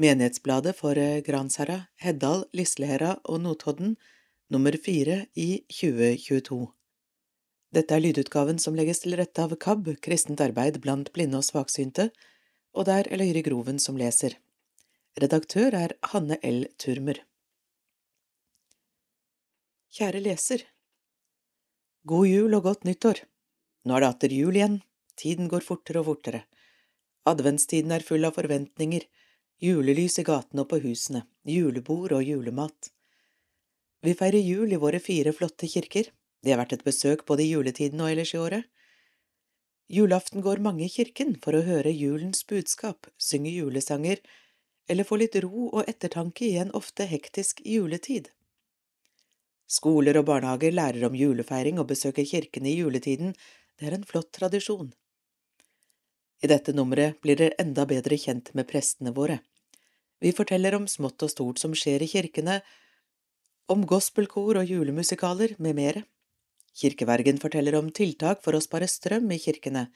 Menighetsbladet for eh, Gransherra, Heddal, Lislehera og Notodden, nummer fire i 2022. Dette er lydutgaven som legges til rette av KAB, Kristent arbeid blant blinde og svaksynte, og det er Eløyre Groven som leser. Redaktør er Hanne L. Turmer. Kjære leser. God jul og godt nyttår. Nå er det atter jul igjen, tiden går fortere og fortere. Adventstiden er full av forventninger, julelys i gatene og på husene, julebord og julemat. Vi feirer jul i våre fire flotte kirker, det har vært et besøk både i juletiden og ellers i året. Julaften går mange i kirken for å høre julens budskap, synge julesanger eller få litt ro og ettertanke i en ofte hektisk juletid. Skoler og barnehager lærer om julefeiring og besøker kirkene i juletiden, det er en flott tradisjon. I dette nummeret blir dere enda bedre kjent med prestene våre. Vi forteller om smått og stort som skjer i kirkene, om gospelkor og julemusikaler med mere. Kirkevergen forteller om tiltak for å spare strøm i kirkene.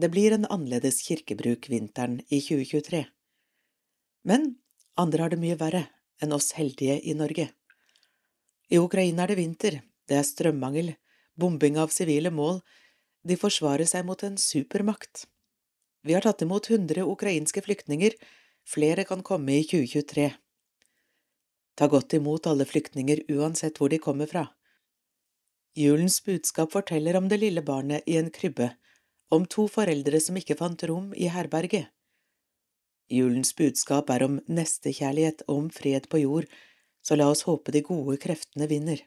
Det blir en annerledes kirkebruk vinteren i 2023. Men andre har det mye verre enn oss heldige i Norge. I Ukraina er det vinter, det er strømmangel, bombing av sivile mål, de forsvarer seg mot en supermakt. Vi har tatt imot 100 ukrainske flyktninger, flere kan komme i 2023. Ta godt imot alle flyktninger uansett hvor de kommer fra. Julens budskap forteller om det lille barnet i en krybbe, om to foreldre som ikke fant rom i herberget. Julens budskap er om nestekjærlighet og om fred på jord, så la oss håpe de gode kreftene vinner.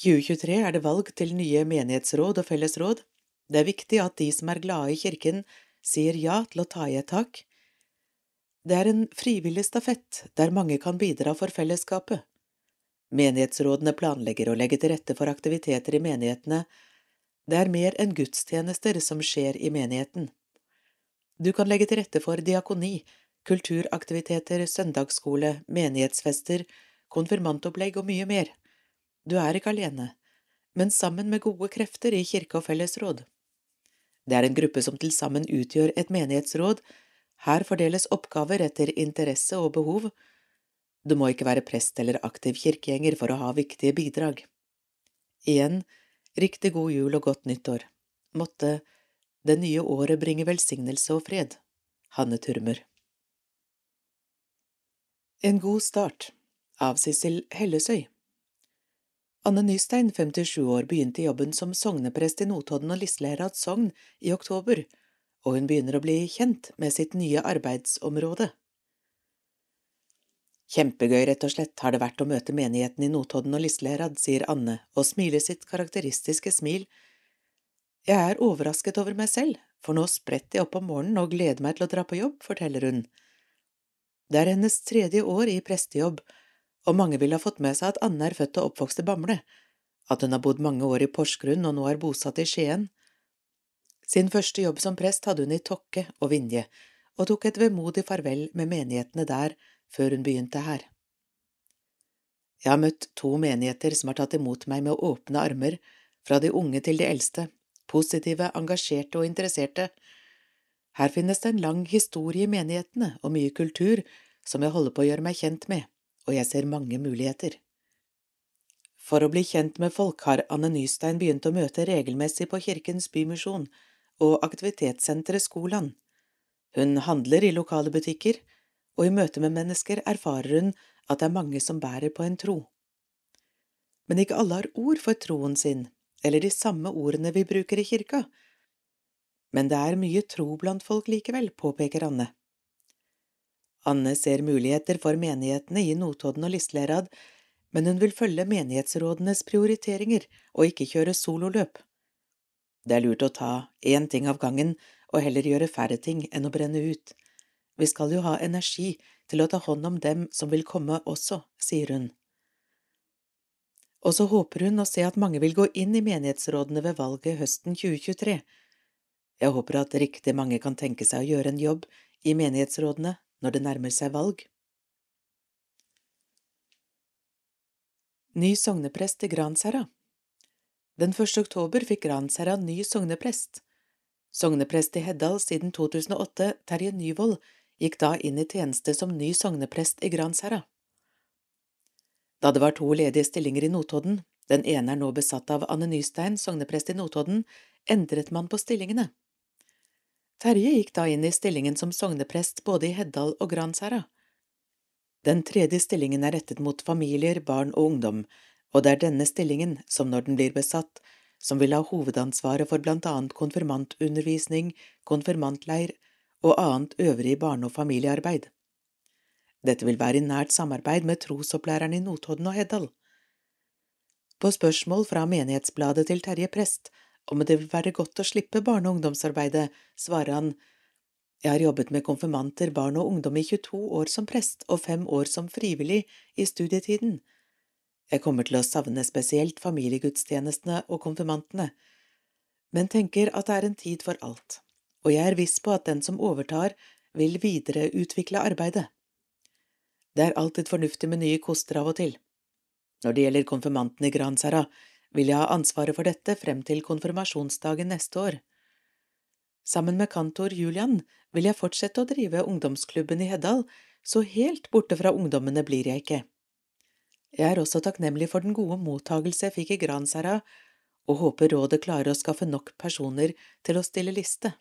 2023 er det valg til nye menighetsråd og fellesråd. Det er viktig at de som er glade i kirken, sier ja til å ta i et tak. Det er en frivillig stafett der mange kan bidra for fellesskapet. Menighetsrådene planlegger å legge til rette for aktiviteter i menighetene. Det er mer enn gudstjenester som skjer i menigheten. Du kan legge til rette for diakoni, kulturaktiviteter, søndagsskole, menighetsfester, konfirmantopplegg og mye mer. Du er ikke alene, men sammen med gode krefter i kirke og fellesråd. Det er en gruppe som til sammen utgjør et menighetsråd. Her fordeles oppgaver etter interesse og behov. Du må ikke være prest eller aktiv kirkegjenger for å ha viktige bidrag. Igjen, riktig god jul og godt nyttår. Måtte det nye året bringe velsignelse og fred. Hanne Turmer En god start av Sissel Hellesøy Anne Nystein, 57 år, begynte jobben som sogneprest i Notodden og Lisleherad sogn i oktober, og hun begynner å bli kjent med sitt nye arbeidsområde. Kjempegøy, rett og slett, har det vært å møte menigheten i Notodden og Lisleherad, sier Anne og smiler sitt karakteristiske smil. Jeg er overrasket over meg selv, for nå spretter jeg opp om morgenen og gleder meg til å dra på jobb, forteller hun. Det er hennes tredje år i prestejobb, og mange vil ha fått med seg at Anne er født og oppvokst i Bamble, at hun har bodd mange år i Porsgrunn og nå er bosatt i Skien. Sin første jobb som prest hadde hun i Tokke og Vinje, og tok et vemodig farvel med menighetene der før hun begynte her. Jeg har møtt to menigheter som har tatt imot meg med åpne armer, fra de unge til de eldste, positive, engasjerte og interesserte. Her finnes det en lang historie i menighetene og mye kultur som jeg holder på å gjøre meg kjent med og jeg ser mange muligheter. For å bli kjent med folk har Anne Nystein begynt å møte regelmessig på Kirkens Bymisjon og aktivitetssenteret Skoland. Hun handler i lokale butikker, og i møte med mennesker erfarer hun at det er mange som bærer på en tro. Men ikke alle har ord for troen sin, eller de samme ordene vi bruker i kirka. Men det er mye tro blant folk likevel, påpeker Anne. Anne ser muligheter for menighetene i Notodden og Lislerad, men hun vil følge menighetsrådenes prioriteringer og ikke kjøre sololøp. Det er lurt å ta én ting av gangen og heller gjøre færre ting enn å brenne ut. Vi skal jo ha energi til å ta hånd om dem som vil komme også, sier hun. Og så håper hun å se at mange vil gå inn i menighetsrådene ved valget høsten 2023. Jeg håper at riktig mange kan tenke seg å gjøre en jobb i menighetsrådene når det nærmer seg valg. Ny sogneprest i Gransherra Den 1. oktober fikk Gransherra ny sogneprest. Sogneprest i Heddal siden 2008, Terje Nyvold, gikk da inn i tjeneste som ny sogneprest i Gransherra. Da det var to ledige stillinger i Notodden, den ene er nå besatt av Anne Nystein, sogneprest i Notodden, endret man på stillingene. Terje gikk da inn i stillingen som sogneprest både i Heddal og Gransherra. Den tredje stillingen er rettet mot familier, barn og ungdom, og det er denne stillingen, som når den blir besatt, som vil ha hovedansvaret for blant annet konfirmantundervisning, konfirmantleir og annet øvrig barne- og familiearbeid. Dette vil være i nært samarbeid med trosopplærerne i Notodden og Heddal. På spørsmål fra menighetsbladet til Terje Prest om det vil være godt å slippe barne- og ungdomsarbeidet, svarer han jeg har jobbet med konfirmanter, barn og ungdom i 22 år som prest og fem år som frivillig i studietiden. Jeg kommer til å savne spesielt familiegudstjenestene og konfirmantene, men tenker at det er en tid for alt, og jeg er viss på at den som overtar, vil videreutvikle arbeidet. Det er alltid fornuftig med nye koster av og til. Når det gjelder konfirmanten i Gransherra, vil jeg ha ansvaret for dette frem til konfirmasjonsdagen neste år. Sammen med kantor Julian vil jeg fortsette å drive ungdomsklubben i Heddal, så helt borte fra ungdommene blir jeg ikke. Jeg er også takknemlig for den gode mottagelse jeg fikk i Gransherra, og håper rådet klarer å skaffe nok personer til å stille liste.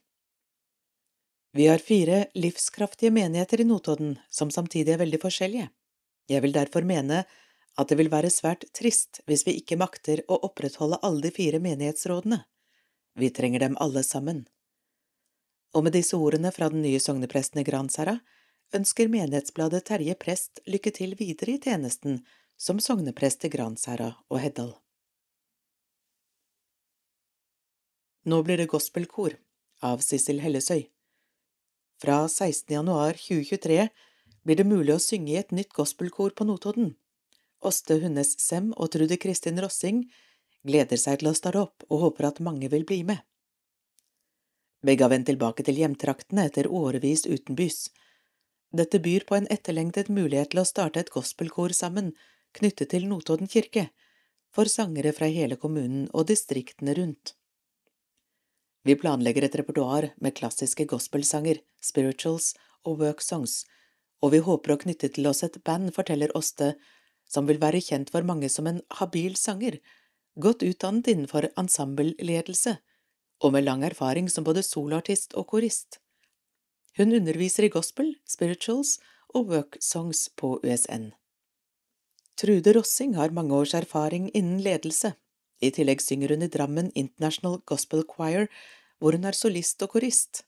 Vi har fire livskraftige menigheter i Notodden som samtidig er veldig forskjellige. Jeg vil derfor mene at det vil være svært trist hvis vi ikke makter å opprettholde alle de fire menighetsrådene. Vi trenger dem alle sammen og med disse ordene fra den nye sognepresten i Gransherad ønsker menighetsbladet Terje Prest lykke til videre i tjenesten som sogneprest i Gransherad og Heddal. Nå blir det gospelkor av Sissel Hellesøy. Fra 16. januar 2023 blir det mulig å synge i et nytt gospelkor på Notodden. Åste Hunnes Sem og Trude Kristin Rossing gleder seg til å starte opp og håper at mange vil bli med. Begge har vendt tilbake til hjemtraktene etter årevis utenbys. Dette byr på en etterlengtet mulighet til å starte et gospelkor sammen, knyttet til Notodden kirke, for sangere fra hele kommunen og distriktene rundt. Vi planlegger et repertoar med klassiske gospelsanger, spirituals og worksongs, og vi håper å knytte til oss et band, forteller Åste, som vil være kjent for mange som en habil sanger, godt utdannet innenfor ensembleledelse og med lang erfaring som både soloartist og korist. Hun underviser i gospel, spirituals og worksongs på USN. Trude Rossing har mange års erfaring innen ledelse. I tillegg synger hun i Drammen International Gospel Choir, hvor hun er solist og korist.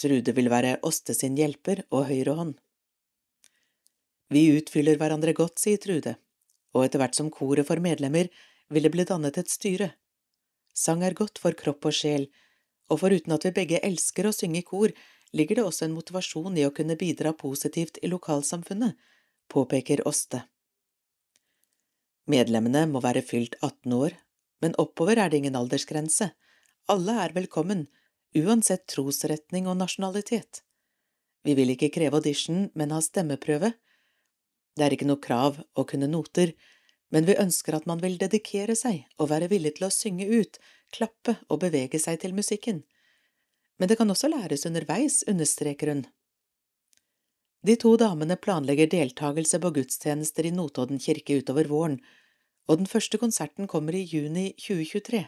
Trude vil være Åste sin hjelper og høyre hånd. Vi utfyller hverandre godt, sier Trude, og etter hvert som koret får medlemmer, vil det bli dannet et styre. Sang er godt for kropp og sjel, og foruten at vi begge elsker å synge i kor, ligger det også en motivasjon i å kunne bidra positivt i lokalsamfunnet, påpeker Åste. Medlemmene må være fylt 18 år, men oppover er det ingen aldersgrense. Alle er velkommen, uansett trosretning og nasjonalitet. Vi vil ikke kreve audition, men ha stemmeprøve. Det er ikke noe krav å kunne noter, men vi ønsker at man vil dedikere seg og være villig til å synge ut, klappe og bevege seg til musikken. Men det kan også læres underveis, understreker hun. De to damene planlegger deltakelse på gudstjenester i Notodden kirke utover våren, og den første konserten kommer i juni 2023.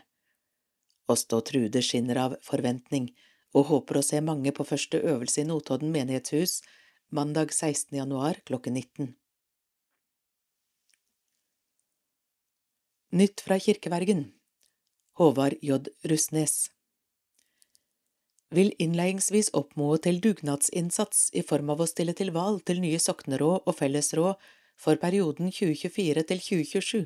Åste og Trude skinner av forventning og håper å se mange på første øvelse i Notodden menighetshus mandag 16. januar klokken 19. Nytt fra kirkevergen Håvard J. Rustnes Vil innledningsvis oppmode til dugnadsinnsats i form av å stille til valg til nye sokneråd og fellesråd for perioden 2024 til 2027.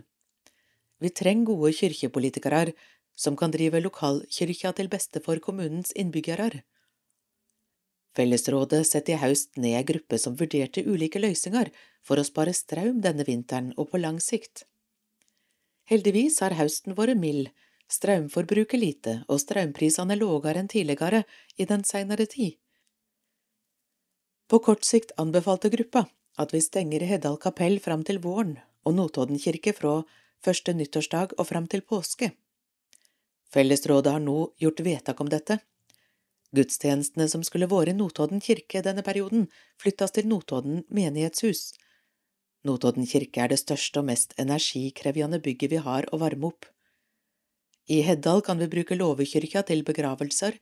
Vi trenger gode kirkepolitikere som kan drive lokalkyrkja til beste for kommunens innbyggere. Fellesrådet setter i høst ned ei gruppe som vurderte ulike løsninger for å spare strøm denne vinteren og på lang sikt. Heldigvis har høsten vært mild, strømforbruket lite og strømprisene lågere enn tidligere i den seinere tid. På kort sikt anbefalte gruppa at vi stenger Heddal kapell fram til våren og Notodden kirke fra første nyttårsdag og fram til påske. Fellesrådet har nå gjort vedtak om dette. Gudstjenestene som skulle vært i Notodden kirke denne perioden, flyttes til Notodden menighetshus. Notodden kirke er det største og mest energikrevjende bygget vi har å varme opp. I Heddal kan vi bruke låvekyrkja til begravelser,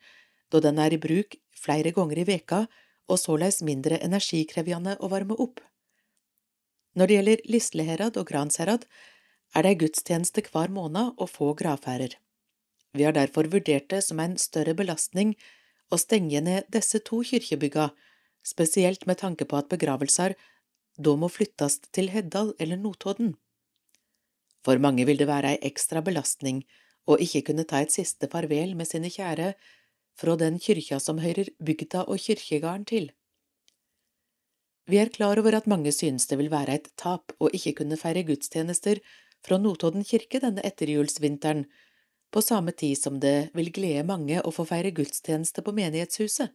da den er i bruk flere ganger i veka og såleis mindre energikrevjende å varme opp. Når det gjelder Lisleherad og Gransherad, er det ei gudstjeneste hver måned og få gravferder. Vi har derfor vurdert det som en større belastning å stenge ned disse to kirkebygga, spesielt med tanke på at begravelser da må flyttes til Heddal eller Notodden. For mange vil det være ei ekstra belastning å ikke kunne ta et siste farvel med sine kjære fra den kyrkja som hører bygda og kyrkjegarden til. Vi er klar over at mange synes det vil være et tap å ikke kunne feire gudstjenester fra Notodden kirke denne etterjulsvinteren, på samme tid som det vil glede mange å få feire gudstjeneste på menighetshuset.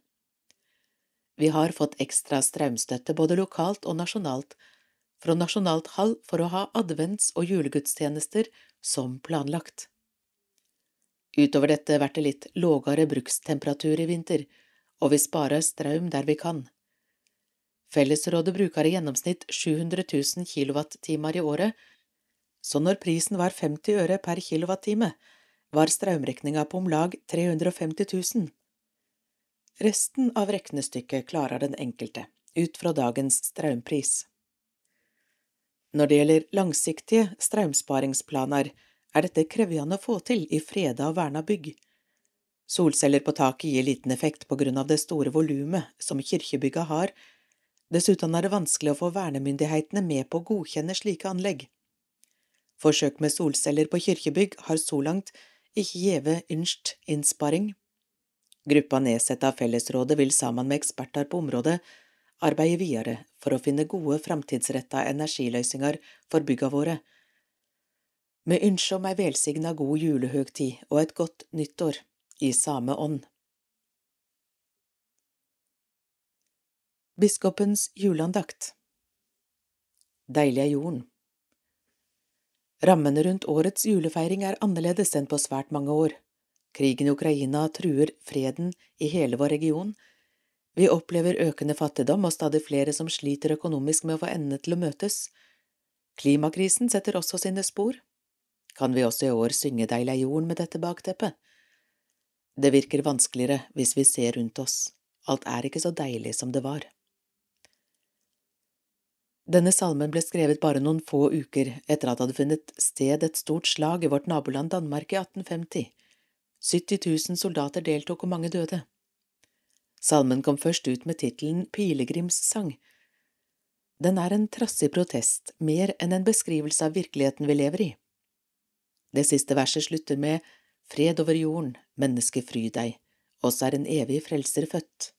Vi har fått ekstra strømstøtte både lokalt og nasjonalt, fra Nasjonalt Hall for å ha advents- og julegudstjenester som planlagt. Utover dette blir det litt lågere brukstemperatur i vinter, og vi sparer strøm der vi kan. Fellesrådet bruker i gjennomsnitt 700 000 kilowattimer i året, så når prisen var 50 øre per kilowattime, var strømregninga på om lag 350 000. Resten av regnestykket klarer den enkelte, ut fra dagens strømpris. Når det gjelder langsiktige strømsparingsplaner, er dette krevende å få til i freda og verna bygg. Solceller på taket gir liten effekt på grunn av det store volumet som kirkebygga har, dessuten er det vanskelig å få vernemyndighetene med på å godkjenne slike anlegg. Forsøk med solceller på kirkebygg har så langt ikke gjeve ynskt innsparing. Gruppa nedsatt av Fellesrådet vil sammen med eksperter på området arbeide videre for å finne gode framtidsretta energiløsninger for bygga våre. Med ønske om ei velsigna god julehøgtid og et godt nyttår i samme ånd. Biskopens juleandakt Deilig er jorden. Rammene rundt årets julefeiring er annerledes enn på svært mange år. Krigen i Ukraina truer freden i hele vår region. Vi opplever økende fattigdom og stadig flere som sliter økonomisk med å få endene til å møtes. Klimakrisen setter også sine spor. Kan vi også i år synge Deilig er jorden med dette bakteppet? Det virker vanskeligere hvis vi ser rundt oss. Alt er ikke så deilig som det var. Denne salmen ble skrevet bare noen få uker etter at det hadde funnet sted et stort slag i vårt naboland Danmark i 1850. 70 000 soldater deltok og mange døde. Salmen kom først ut med tittelen Pilegrimssang. Den er en trassig protest, mer enn en beskrivelse av virkeligheten vi lever i. Det siste verset slutter med Fred over jorden, menneske fry deg, oss er en evig frelser født.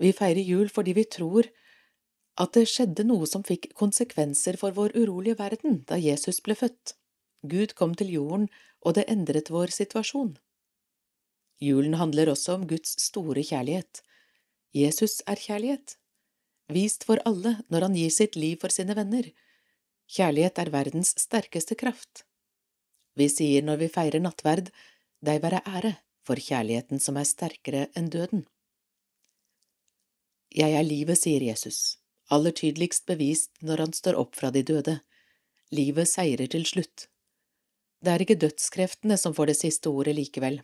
Vi feirer jul fordi vi tror at det skjedde noe som fikk konsekvenser for vår urolige verden da Jesus ble født. Gud kom til jorden, og det endret vår situasjon. Julen handler også om Guds store kjærlighet. Jesus er kjærlighet, vist for alle når han gir sitt liv for sine venner. Kjærlighet er verdens sterkeste kraft. Vi sier når vi feirer nattverd, deg være ære for kjærligheten som er sterkere enn døden. Jeg er livet, sier Jesus aller tydeligst bevist når han står opp fra de døde. Livet seirer til slutt. Det er ikke dødskreftene som får det siste ordet likevel.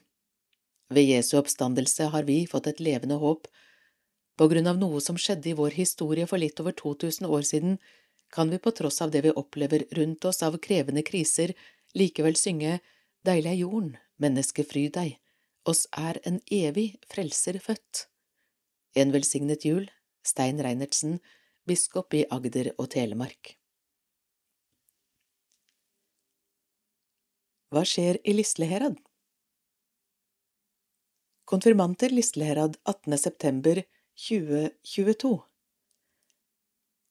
Ved Jesu oppstandelse har vi fått et levende håp. På grunn av noe som skjedde i vår historie for litt over 2000 år siden, kan vi på tross av det vi opplever rundt oss av krevende kriser, likevel synge Deilig er jorden, menneske fry deg, oss er en evig frelser født. En velsignet jul, Stein Reinertsen, biskop i Agder og Telemark. Hva skjer i Lisleherad? Konfirmanter Lisleherad 18. september 2022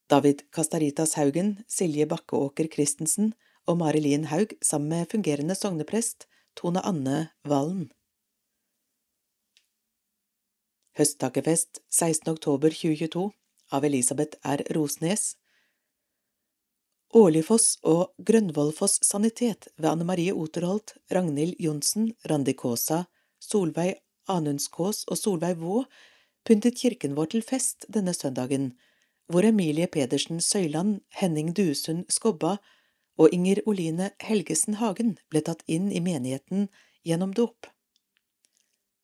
David Kastaritas Haugen, Silje Bakkeåker Christensen og Mari Haug sammen med fungerende sogneprest Tone Anne Valen. Høsttakkefest 16. oktober 2022 av Elisabeth R. Rosnes. Årligfoss og Grønvollfoss sanitet ved Anne Marie Oterholt, Ragnhild Johnsen, Randi Kaasa, Solveig Anundskås og Solveig Vå pyntet kirken vår til fest denne søndagen, hvor Emilie Pedersen Søyland, Henning Duesund Skobba og Inger Oline Helgesen Hagen ble tatt inn i menigheten gjennom dåp.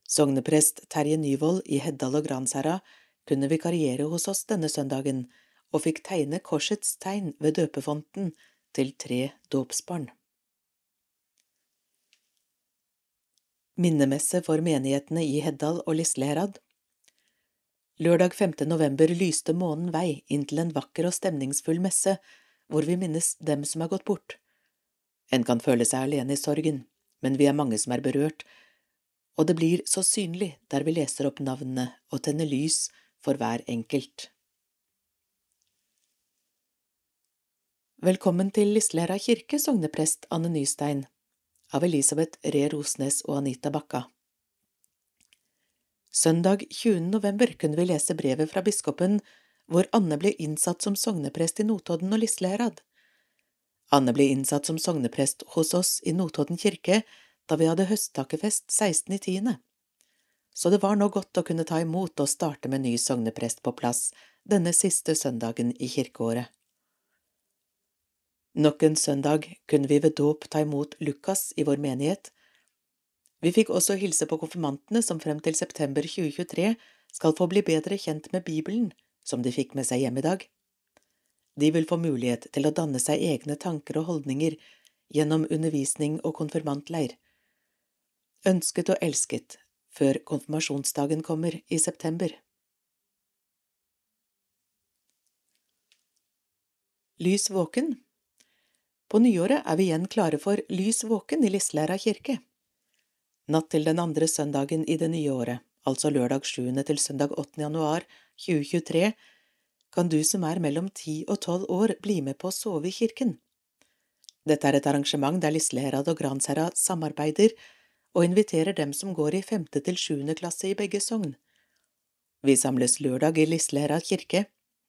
Sogneprest Terje Nyvold i Heddal og Gransherra kunne vikariere hos oss denne søndagen og fikk tegne korsets tegn ved døpefonten til tre dåpsbarn. Minnemesse for menighetene i Heddal og Lisleherad Lørdag 5. november lyste månen vei inn til en vakker og stemningsfull messe hvor vi minnes dem som har gått bort. En kan føle seg alene i sorgen, men vi er mange som er berørt, og det blir så synlig der vi leser opp navnene og tenner lys for hver enkelt. Velkommen til Lislera kirke, sogneprest Anne Nystein, av Elisabeth Ree Rosnes og Anita Bakka. Søndag 20. november kunne vi lese brevet fra biskopen hvor Anne ble innsatt som sogneprest i Notodden og Lisleherad. Anne ble innsatt som sogneprest hos oss i Notodden kirke da vi hadde høsttakkefest 16.10. Så det var nå godt å kunne ta imot og starte med ny sogneprest på plass denne siste søndagen i kirkeåret. Nok en søndag kunne vi ved dåp ta imot Lukas i vår menighet. Vi fikk også hilse på konfirmantene som frem til september 2023 skal få bli bedre kjent med Bibelen som de fikk med seg hjem i dag. De vil få mulighet til å danne seg egne tanker og holdninger gjennom undervisning og konfirmantleir. Ønsket og elsket før konfirmasjonsdagen kommer i september. Lys våken På nyåret er vi igjen klare for Lys våken i Lislæra kirke. Natt til den andre søndagen i det nye året, altså lørdag 7. til søndag 8. januar, 2023 kan du som er mellom ti og tolv år bli med på å sove i kirken. Dette er et arrangement der Lisleherad og Gransherra samarbeider og inviterer dem som går i femte til sjuende klasse i begge sogn. Vi samles lørdag i Lisleherad kirke.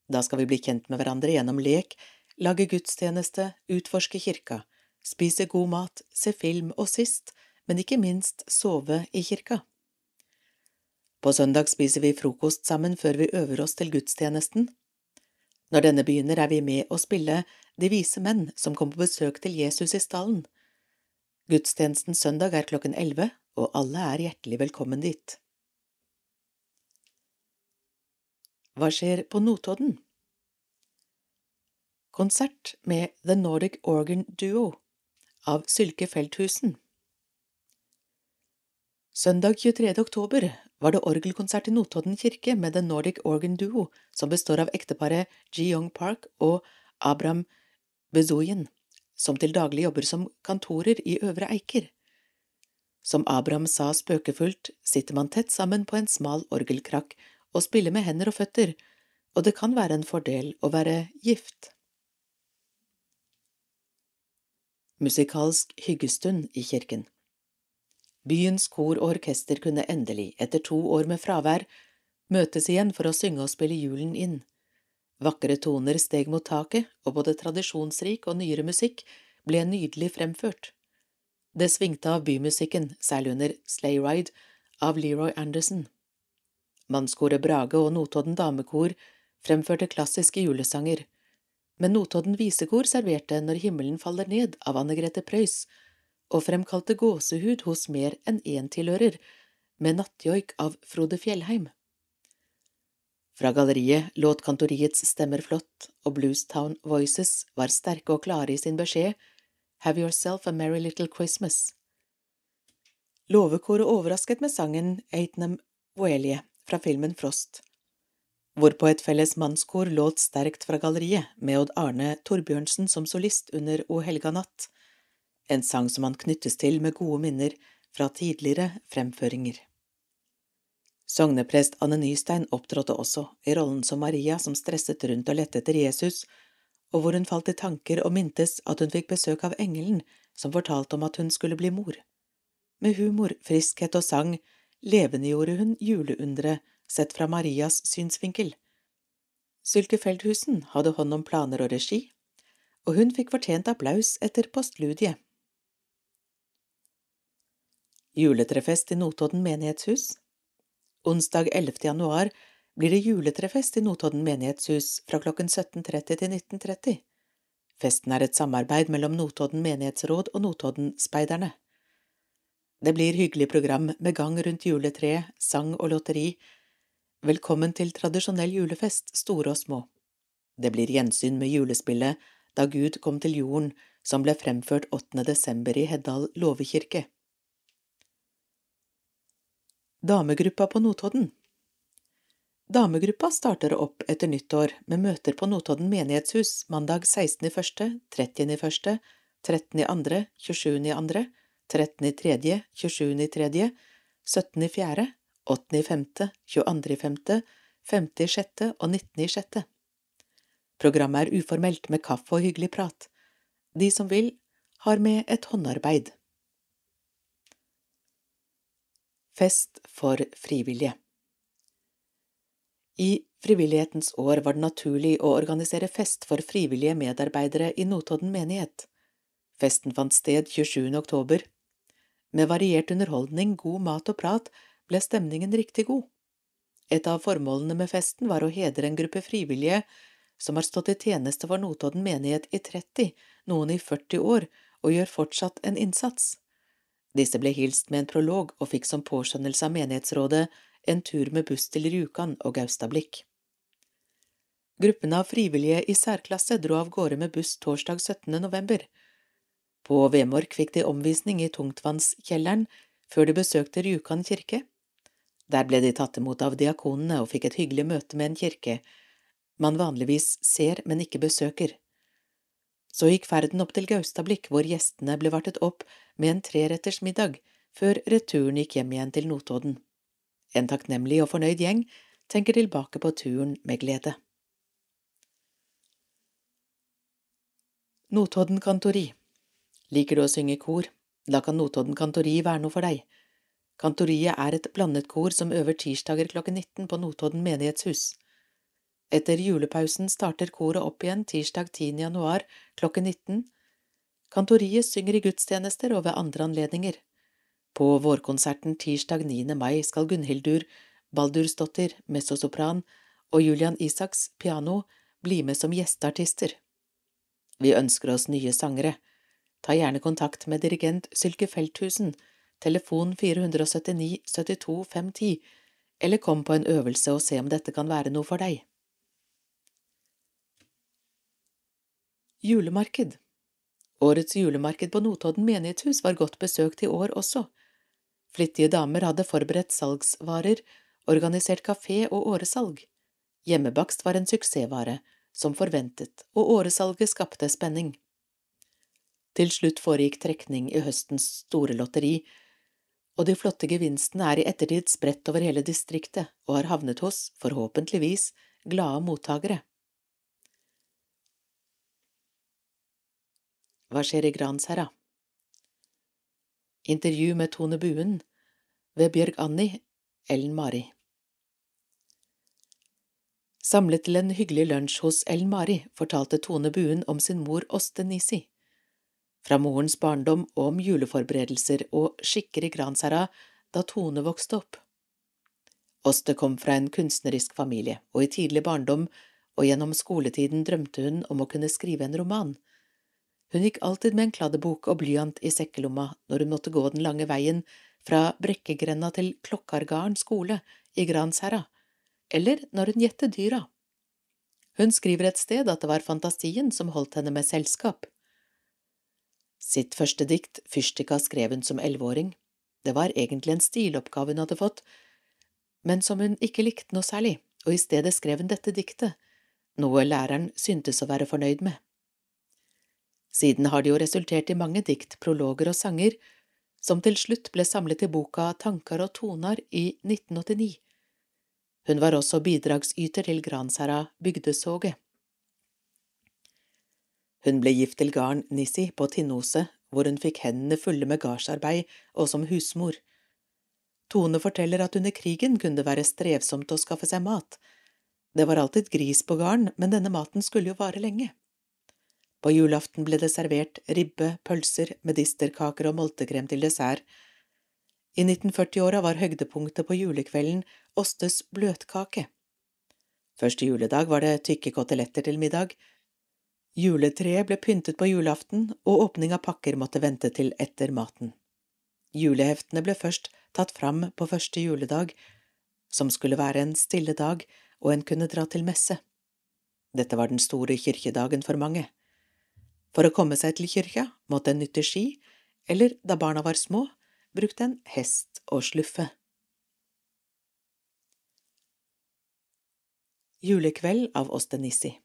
Da skal vi bli kjent med hverandre gjennom lek, lage gudstjeneste, utforske kirka, spise god mat, se film og sist, men ikke minst sove i kirka. På søndag spiser vi frokost sammen før vi øver oss til gudstjenesten. Når denne begynner, er vi med å spille De vise menn som kom på besøk til Jesus i stallen. Gudstjenesten søndag er klokken elleve, og alle er hjertelig velkommen dit. Hva skjer på Notodden? Konsert med The Nordic Organ Duo av Sylke Feldthusen. Søndag 23. oktober var det orgelkonsert i Notodden kirke med The Nordic Organ Duo, som består av ekteparet Ji-Yong Park og Abraham Bezoyen, som til daglig jobber som kantorer i Øvre Eiker. Som Abraham sa spøkefullt, sitter man tett sammen på en smal orgelkrakk og spiller med hender og føtter, og det kan være en fordel å være gift. Musikalsk hyggestund i kirken Byens kor og orkester kunne endelig, etter to år med fravær, møtes igjen for å synge og spille julen inn. Vakre toner steg mot taket, og både tradisjonsrik og nyere musikk ble nydelig fremført. Det svingte av bymusikken, særlig under Sleigh Ride av Leroy Anderson. Mannskoret Brage og Notodden Damekor fremførte klassiske julesanger, men Notodden Visekor serverte Når himmelen faller ned av Anne Grete Preus, og fremkalte gåsehud hos mer enn én tilhører, med nattjoik av Frode Fjellheim. Fra galleriet låt kantoriets stemmer flott, og Bluestown Voices var sterke og klare i sin beskjed Have yourself a merry little Christmas. Låvekoret overrasket med sangen Aitnam Voelie fra filmen Frost, hvorpå et felles mannskor låt sterkt fra galleriet, med Odd Arne Torbjørnsen som solist under O helga natt en sang som han knyttes til med gode minner fra tidligere fremføringer. Sogneprest Anne Nystein opptrådte også, i rollen som Maria som stresset rundt og lette etter Jesus, og hvor hun falt i tanker og mintes at hun fikk besøk av engelen som fortalte om at hun skulle bli mor. Med humor, friskhet og sang levendegjorde hun juleunderet sett fra Marias synsvinkel. Sylke Feldhusen hadde hånd om planer og regi, og hun fikk fortjent applaus etter postludiet. Juletrefest i Notodden menighetshus Onsdag 11. januar blir det juletrefest i Notodden menighetshus fra klokken 17.30 til 19.30. Festen er et samarbeid mellom Notodden menighetsråd og Notodden-speiderne. Det blir hyggelig program med gang rundt juletreet, sang og lotteri. Velkommen til tradisjonell julefest, store og små. Det blir gjensyn med julespillet Da Gud kom til jorden, som ble fremført 8. desember i Heddal låvekirke. Damegruppa på Notodden Damegruppa starter opp etter nyttår med møter på Notodden menighetshus mandag 16.1., 30.1., 13.2., 27.2., 13.3., 27.3., 17.4., 8.5., 22.5., 5.6. og 19.6. Programmet er uformelt med kaffe og hyggelig prat. De som vil, har med et håndarbeid. Fest for frivillige I frivillighetens år var det naturlig å organisere fest for frivillige medarbeidere i Notodden menighet. Festen fant sted 27. oktober. Med variert underholdning, god mat og prat ble stemningen riktig god. Et av formålene med festen var å hedre en gruppe frivillige som har stått i tjeneste for Notodden menighet i 30, noen i 40 år, og gjør fortsatt en innsats. Disse ble hilst med en prolog og fikk som påskjønnelse av menighetsrådet en tur med buss til Rjukan og Gaustablikk. Gruppene av frivillige i særklasse dro av gårde med buss torsdag 17. november. På Vemork fikk de omvisning i tungtvannskjelleren før de besøkte Rjukan kirke. Der ble de tatt imot av diakonene og fikk et hyggelig møte med en kirke man vanligvis ser, men ikke besøker. Så gikk ferden opp til Gaustablikk, hvor gjestene ble vartet opp med en treretters middag før returen gikk hjem igjen til Notodden. En takknemlig og fornøyd gjeng tenker tilbake på turen med glede. Notodden Kantori Liker du å synge kor? Da kan Notodden Kantori være noe for deg. Kantoriet er et blandet kor som øver tirsdager klokken 19 på Notodden menighetshus. Etter julepausen starter koret opp igjen tirsdag 10. januar klokken 19. Kantoriet synger i gudstjenester og ved andre anledninger. På vårkonserten tirsdag 9. mai skal Gunhildur Baldursdottir, mezzosopran, og Julian Isaks, piano, bli med som gjesteartister. Vi ønsker oss nye sangere. Ta gjerne kontakt med dirigent Sylke Felthusen, telefon 479 72 510, eller kom på en øvelse og se om dette kan være noe for deg. Julemarked Årets julemarked på Notodden menighetshus var godt besøkt i år også. Flittige damer hadde forberedt salgsvarer, organisert kafé og åresalg. Hjemmebakst var en suksessvare, som forventet, og åresalget skapte spenning. Til slutt foregikk trekning i høstens store lotteri, og de flotte gevinstene er i ettertid spredt over hele distriktet og har havnet hos, forhåpentligvis, glade mottagere. Hva skjer i Gransherra? Intervju med Tone Buen ved Bjørg Anni, Ellen Mari. Samlet til en hyggelig lunsj hos Ellen Mari fortalte Tone Buen om sin mor Åste Nisi. Fra morens barndom og om juleforberedelser og skikker i Gransherra da Tone vokste opp. Åste kom fra en kunstnerisk familie, og i tidlig barndom og gjennom skoletiden drømte hun om å kunne skrive en roman. Hun gikk alltid med en kladdebok og blyant i sekkelomma når hun måtte gå den lange veien fra Brekkegrenda til Klokkargarden skole i Gransherra, eller når hun gjette dyra. Hun skriver et sted at det var fantasien som holdt henne med selskap. Sitt første dikt, Fyrstikka, skrev hun som elleveåring. Det var egentlig en stiloppgave hun hadde fått, men som hun ikke likte noe særlig, og i stedet skrev hun dette diktet, noe læreren syntes å være fornøyd med. Siden har det jo resultert i mange dikt, prologer og sanger, som til slutt ble samlet i boka Tankar og tonar i 1989. Hun var også bidragsyter til Gransherra bygdesoget. Hun ble gift til garn Nissi på Tinnose, hvor hun fikk hendene fulle med gardsarbeid og som husmor. Tone forteller at under krigen kunne det være strevsomt å skaffe seg mat. Det var alltid gris på garden, men denne maten skulle jo vare lenge. På julaften ble det servert ribbe, pølser, medisterkaker og moltekrem til dessert. I 1940-åra var høydepunktet på julekvelden Åstes bløtkake. Første juledag var det tykke koteletter til middag. Juletreet ble pyntet på julaften, og åpning av pakker måtte vente til etter maten. Juleheftene ble først tatt fram på første juledag, som skulle være en stille dag og en kunne dra til messe. Dette var den store kirkedagen for mange. For å komme seg til kyrkja måtte en nytte ski, eller da barna var små, brukte en hest og sluffe. Julekveld av Ostenissi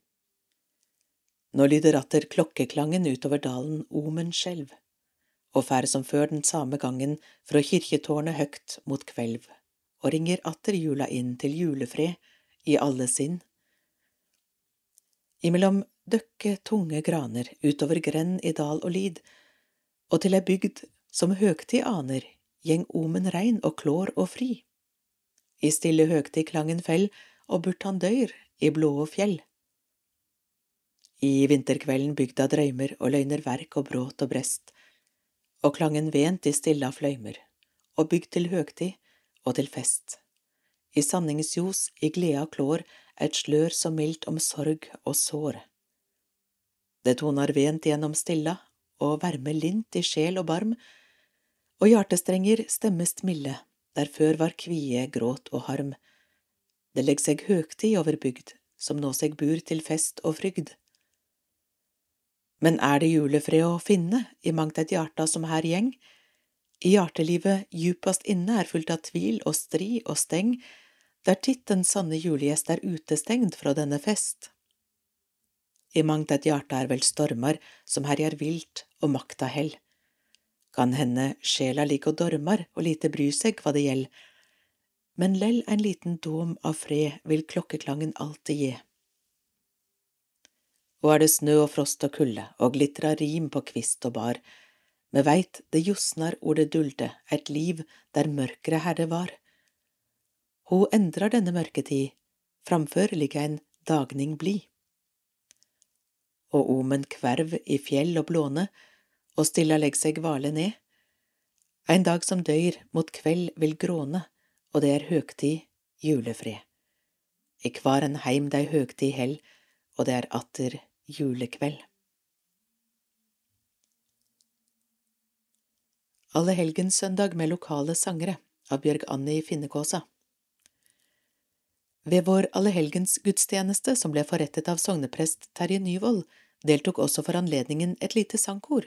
Nå lyder atter klokkeklangen utover dalen Omen skjelv, og fær som før den samme gangen fra kirketårnet høgt mot kvelv, og ringer atter jula inn til julefred i alle sinn. Imellom døkke, tunge graner utover grend i dal og lid, og til ei bygd som høgtid aner, gjeng omen rein og klår og fri. I stille høgtid klangen fell, og burt han døyr i blåe fjell. I vinterkvelden bygda drøymer og løgner verk og bråt og brest, og klangen vent i stilla fløymer, og bygd til høgtid og til fest. I sanningsjos, i gleda klår, et slør så mildt om sorg og sår. Det tonar vent gjennom stilla, og varme lint i sjel og barm, og hjartestrenger stemmest milde, der før var kvie, gråt og harm. Det legg seg høgtid over bygd, som nå seg bur til fest og frygd. Men er det julefred å finne i mangt et hjarta som her gjeng? I hjartelivet djupast inne er fullt av tvil og stri og steng, der titt den sanne julegjest er utestengt fra denne fest. I mangt et hjarta er vel stormar som herjer vilt og makta hell. Kan hende sjela lik og dormar og lite bry seg hva det gjeld, men lell ein liten dom av fred vil klokkeklangen alltid gi. Og er det snø og frost og kulde og glitra rim på kvist og bar, me veit det josnar or det dulde et liv der mørkere herre var. Ho endrar denne mørketid, framfør ligger ein dagning blid og omen kverv i fjell og blåne, og stilla legg seg vale ned. Ein dag som døyr mot kveld vil gråne, og det er høgtid, julefred. I kvar en heim dei høgtid hell, og det er atter julekveld. Allehelgenssøndag med lokale sangere av Bjørg Anni Finnekåsa. Ved vår allehelgensgudstjeneste, som ble forrettet av sogneprest Terje Nyvold, deltok også for anledningen et lite sangkor.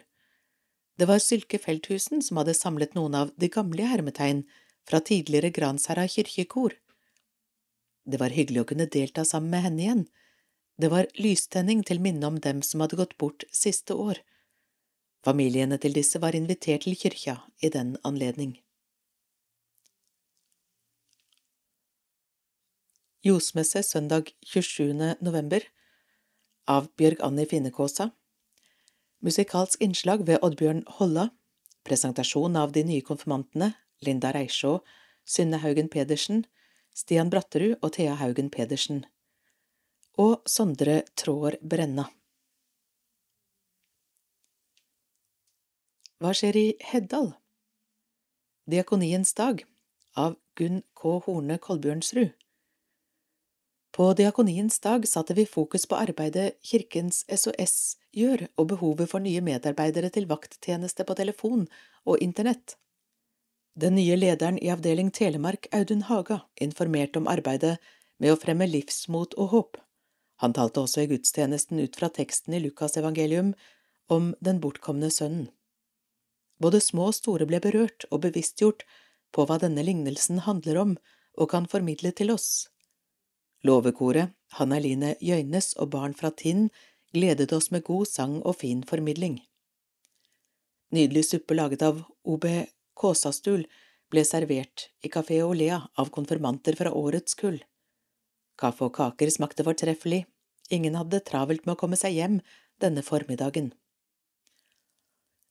Det var Sylke Felthusen som hadde samlet noen av de gamle hermetegn fra tidligere Gransherra kirkekor. Det var hyggelig å kunne delta sammen med henne igjen. Det var lystenning til minne om dem som hadde gått bort siste år. Familiene til disse var invitert til kyrkja i den anledning. Josmesse søndag 27. november av Bjørg Anni Finnekåsa Musikalsk innslag ved Oddbjørn Holla Presentasjon av de nye konfirmantene Linda Reisjå, Synne Haugen Pedersen, Stian Bratterud og Thea Haugen Pedersen og Sondre Tråer Brenna. Hva skjer i Heddal? Diakoniens dag av Gunn K. Horne Kolbjørnsrud på Diakoniens dag satte vi fokus på arbeidet Kirkens SOS gjør og behovet for nye medarbeidere til vakttjeneste på telefon og internett. Den nye lederen i avdeling Telemark, Audun Haga, informerte om arbeidet med å fremme livsmot og håp. Han talte også i gudstjenesten ut fra teksten i Lukas evangelium om den bortkomne sønnen. Både små og store ble berørt og bevisstgjort på hva denne lignelsen handler om og kan formidle til oss. Låvekoret, Hanna Line Jøynes og barn fra Tinn gledet oss med god sang og fin formidling. Nydelig suppe laget av OB Kåsastul ble servert i Kafé Olea av konfirmanter fra årets kull. Kaffe og kaker smakte fortreffelig, ingen hadde travelt med å komme seg hjem denne formiddagen.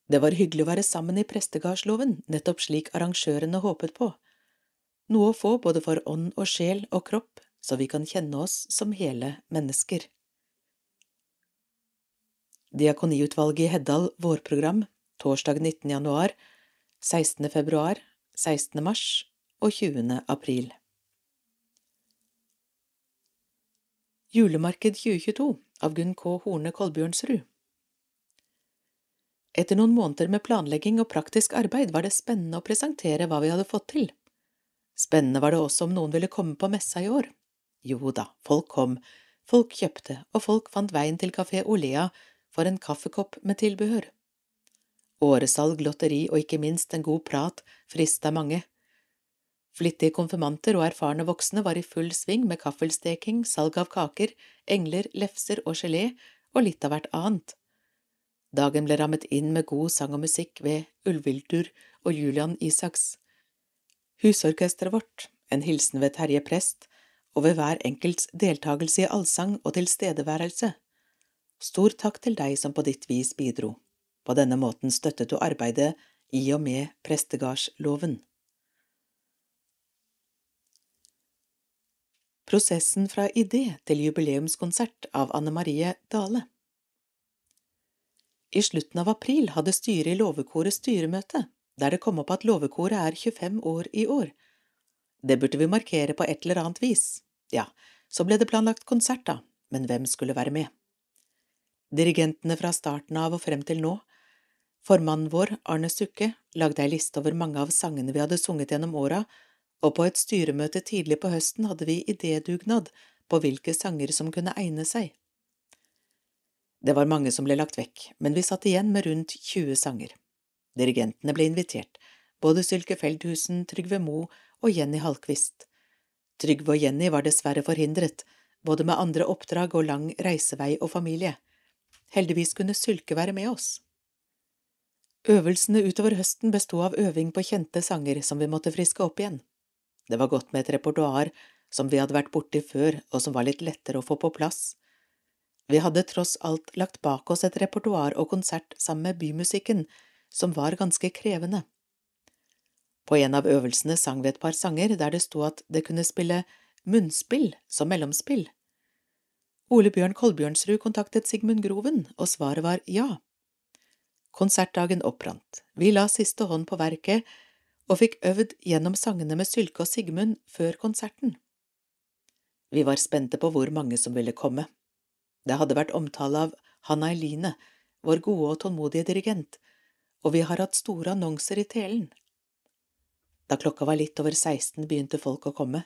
Det var hyggelig å være sammen i prestegardsloven, nettopp slik arrangørene håpet på, noe å få både for ånd og sjel og kropp så vi kan kjenne oss som hele mennesker. Diakoniutvalget i Heddal vårprogram torsdag 19. januar, 16. februar, 16. mars og 20. april. Julemarked 2022 av Gunn K. Horne Kolbjørnsrud Etter noen måneder med planlegging og praktisk arbeid var det spennende å presentere hva vi hadde fått til. Spennende var det også om noen ville komme på messa i år. Jo da, folk kom, folk kjøpte, og folk fant veien til Kafé Olea for en kaffekopp med tilbehør. Åresalg, lotteri og ikke minst en god prat frista mange. Flittige konfirmanter og erfarne voksne var i full sving med kaffelsteking, salg av kaker, engler, lefser og gelé og litt av hvert annet. Dagen ble rammet inn med god sang og musikk ved Ulvildur og Julian Isaks. Husorkesteret vårt, en hilsen ved Terje Prest, og ved hver enkelts deltakelse i allsang og tilstedeværelse. Stor takk til deg som på ditt vis bidro. På denne måten støttet du arbeidet i og med prestegardsloven. Prosessen fra idé til jubileumskonsert av Anne Marie Dale I slutten av april hadde styret i Låvekoret styremøte, der det kom opp at Låvekoret er 25 år i år. Det burde vi markere på et eller annet vis. Ja, så ble det planlagt konsert, da, men hvem skulle være med? Dirigentene fra starten av og frem til nå. Formannen vår, Arne Sukke, lagde ei liste over mange av sangene vi hadde sunget gjennom åra, og på et styremøte tidlig på høsten hadde vi idédugnad på hvilke sanger som kunne egne seg. Det var mange som ble lagt vekk, men vi satt igjen med rundt 20 sanger. Dirigentene ble invitert, både Sylke Feldhusen, Trygve Mo og Jenny Halkvist. Trygve og Jenny var dessverre forhindret, både med andre oppdrag og lang reisevei og familie. Heldigvis kunne Sylke være med oss. Øvelsene utover høsten besto av øving på kjente sanger som vi måtte friske opp igjen. Det var godt med et repertoar som vi hadde vært borti før, og som var litt lettere å få på plass. Vi hadde tross alt lagt bak oss et repertoar og konsert sammen med bymusikken, som var ganske krevende. På en av øvelsene sang vi et par sanger der det sto at det kunne spille munnspill som mellomspill. Ole Bjørn Kolbjørnsrud kontaktet Sigmund Groven, og svaret var ja. Konsertdagen opprant, vi la siste hånd på verket og fikk øvd gjennom sangene med Sylke og Sigmund før konserten. Vi var spente på hvor mange som ville komme. Det hadde vært omtale av Hanna Eline, vår gode og tålmodige dirigent, og vi har hatt store annonser i telen. Da klokka var litt over 16 begynte folk å komme,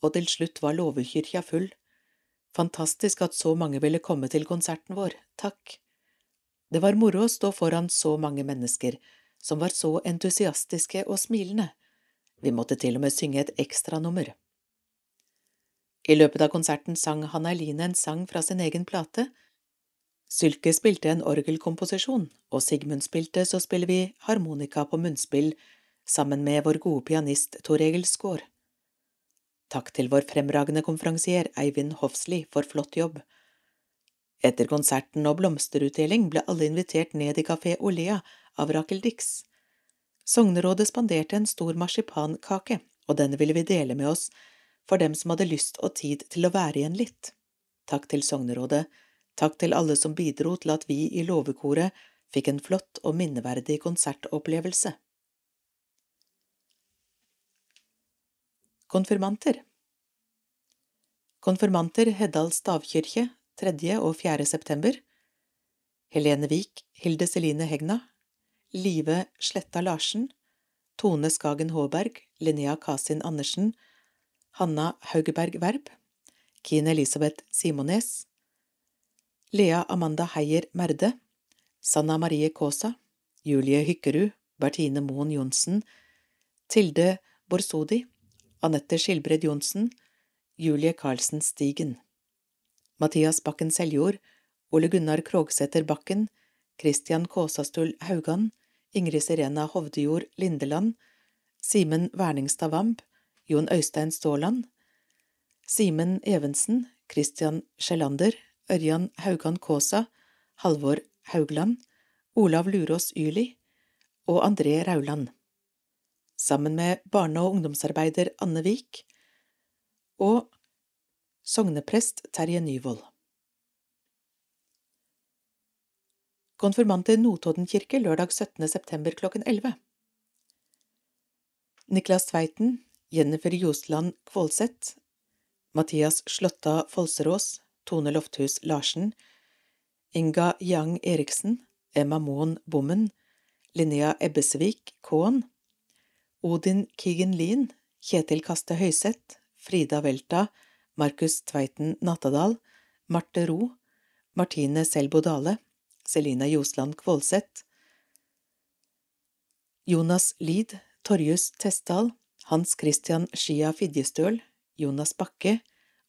og til slutt var låvekyrkja full. Fantastisk at så mange ville komme til konserten vår, takk. Det var moro å stå foran så mange mennesker, som var så entusiastiske og smilende. Vi måtte til og med synge et ekstranummer. I løpet av konserten sang Hanna Eline en sang fra sin egen plate. Sylke spilte en orgelkomposisjon, og Sigmund spilte Så spiller vi harmonika på munnspill sammen med vår gode pianist Tor Egil Skaar. Takk til vår fremragende konferansier Eivind Hofsli for flott jobb. Etter konserten og blomsterutdeling ble alle invitert ned i Kafé Olea av Rakel Dix. Sognerådet spanderte en stor marsipankake, og denne ville vi dele med oss for dem som hadde lyst og tid til å være igjen litt. Takk til Sognerådet, takk til alle som bidro til at vi i låvekoret fikk en flott og minneverdig konsertopplevelse. Konfirmanter Konfirmanter Heddal stavkirke 3. og 4. september Helene Vik, Hilde Celine Hegna, Live Sletta Larsen, Tone Skagen Håberg, Linnea Kasin Andersen, Hanna Haugeberg Werp, Kine Elisabeth Simones, Lea Amanda Heier Merde, Sanna Marie Kaasa, Julie Hykkerud, Bertine Moen Johnsen, Tilde Borsodi, Anette Skilbred Johnsen, Julie Karlsen Stigen Mathias Bakken Seljord, Ole Gunnar Krogsæter Bakken, Christian Kåsastull Haugan, Ingrid Sirena Hovdejord Lindeland, Simen Verningstad Wamp, Jon Øystein Ståland, Simen Evensen, Christian Sjelander, Ørjan Haugan Kaasa, Halvor Haugland, Olav Lurås Yli og André Rauland sammen med barne- og ungdomsarbeider Anne Vik og sogneprest Terje Nyvold. Konfirmanter Notodden kirke lørdag 17. september klokken 11. Niklas Tveiten, Jennifer Josland Kvålseth, Mathias Slåtta Folserås, Tone Lofthus Larsen, Inga Yang Eriksen, Emma Moen Bommen, Linnea Ebbesvik Kaan, Odin Kigen Lien, Kjetil Kaste Høyseth, Frida Welta, Markus Tveiten Nattadal, Marte Ro, Martine Selbo Dale, Selina Josland Kvålseth, Jonas Lid, Torjus Testdal, Hans Christian Skia Fidjestøl, Jonas Bakke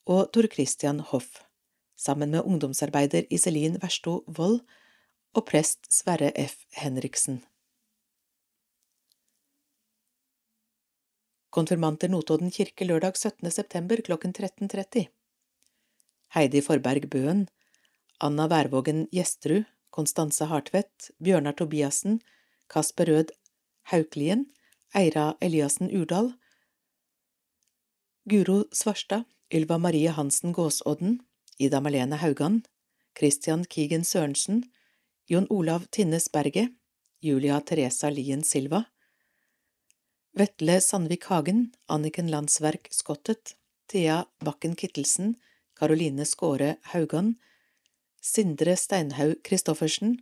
og Tor Christian Hoff, sammen med ungdomsarbeider Iselin Versto Wold og prest Sverre F. Henriksen. Konfirmanter Notodden kirke lørdag 17. september klokken 13.30 Heidi Forberg Bøen Anna Værvågen Gjesterud Konstanse Hartvedt Bjørnar Tobiassen Kasper Rød Hauklien Eira Eliassen Urdal Guro Svarstad Ylva Marie Hansen Gåsodden Ida Malene Haugan Christian Kigen Sørensen Jon Olav Tinnes Berget Julia Teresa Lien Silva Vetle Sandvik Hagen, Anniken Landsverk Skottet, Thea Bakken Kittelsen, Karoline Skåre Haugan, Sindre Steinhaug Christoffersen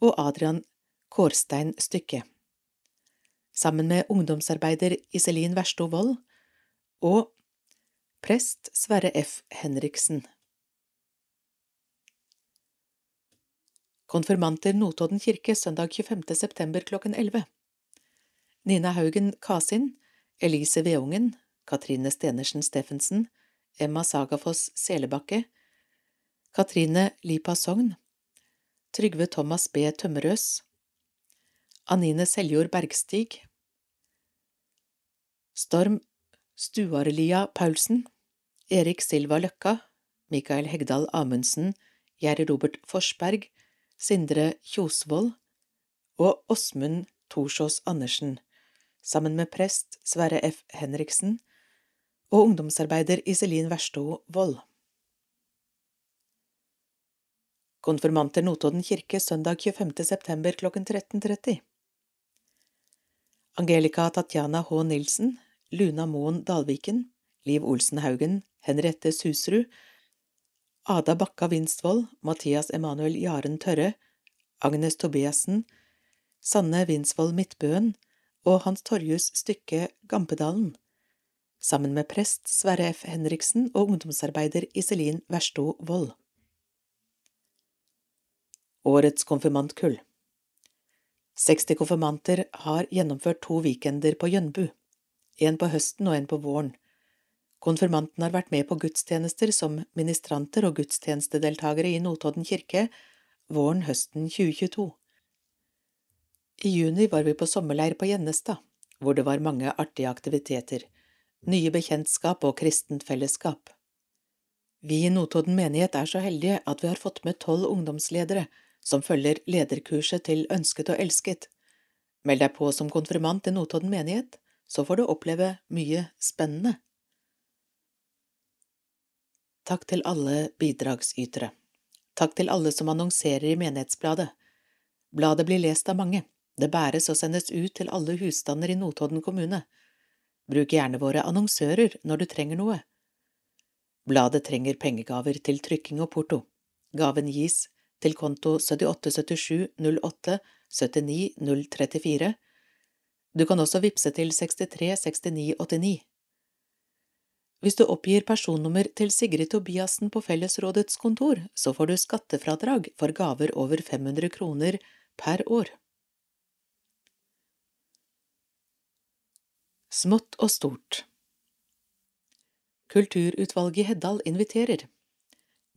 og Adrian Kårstein Stykke. Sammen med ungdomsarbeider Iselin Versto Wold og prest Sverre F. Henriksen. Konfirmanter Notodden kirke søndag 25. september klokken 11. Nina Haugen Kasin, Elise Veungen, Katrine Stenersen Steffensen, Emma Sagafoss Selebakke, Katrine Lipa Sogn, Trygve Thomas B. Tømmerøs, Anine Seljord Bergstig, Storm Stuarelia Paulsen, Erik Silva Løkka, Mikael Hegdal Amundsen, Gjerri Robert Forsberg, Sindre Kjosvold. Og Åsmund Torsås Andersen. Sammen med prest Sverre F. Henriksen. Og ungdomsarbeider Iselin Versto Wold. Konfirmanter Notodden kirke søndag 25. september klokken 13.30 Angelica Tatjana H. Nilsen, Luna Moen Dalviken, Liv Olsen Haugen, Henriette Susrud, Ada Bakka Vinstvold, Mathias Emanuel Jaren Tørre, Agnes Tobiassen, Sanne Vinsvold Midtbøen, og Hans Torjus stykke Gampedalen, sammen med prest Sverre F. Henriksen og ungdomsarbeider Iselin Versto Wold. Årets konfirmantkull 60 konfirmanter har gjennomført to weekender på Jønbu, en på høsten og en på våren. Konfirmantene har vært med på gudstjenester som ministranter og gudstjenestedeltakere i Notodden kirke våren-høsten 2022. I juni var vi på sommerleir på Gjennestad, hvor det var mange artige aktiviteter, nye bekjentskap og kristent fellesskap. Vi i Notodden menighet er så heldige at vi har fått med tolv ungdomsledere som følger lederkurset til Ønsket og elsket. Meld deg på som konfirmant i Notodden menighet, så får du oppleve mye spennende. Takk til alle bidragsytere. Takk til alle som annonserer i Menighetsbladet. Bladet blir lest av mange. Det bæres og sendes ut til alle husstander i Notodden kommune. Bruk gjerne våre annonsører når du trenger noe. Bladet trenger pengegaver til trykking og porto. Gaven gis til konto 7877 08 79 034. Du kan også vippse til 636989. Hvis du oppgir personnummer til Sigrid Tobiassen på Fellesrådets kontor, så får du skattefradrag for gaver over 500 kroner per år. Smått og stort Kulturutvalget i Heddal inviterer.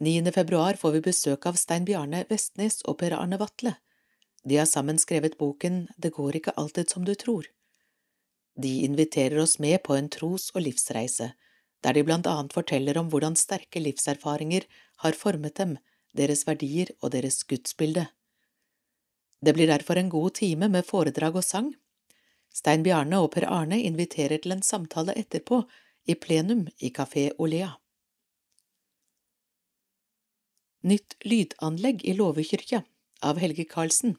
9. februar får vi besøk av Stein Bjarne Vestnes og Per Arne Vatle. De har sammen skrevet boken Det går ikke alltid som du tror. De inviterer oss med på en tros- og livsreise, der de blant annet forteller om hvordan sterke livserfaringer har formet dem, deres verdier og deres gudsbilde. Det blir derfor en god time med foredrag og sang, Stein Bjarne og Per Arne inviterer til en samtale etterpå, i plenum i Kafé Olea. Nytt lydanlegg i låvekyrkja av Helge Karlsen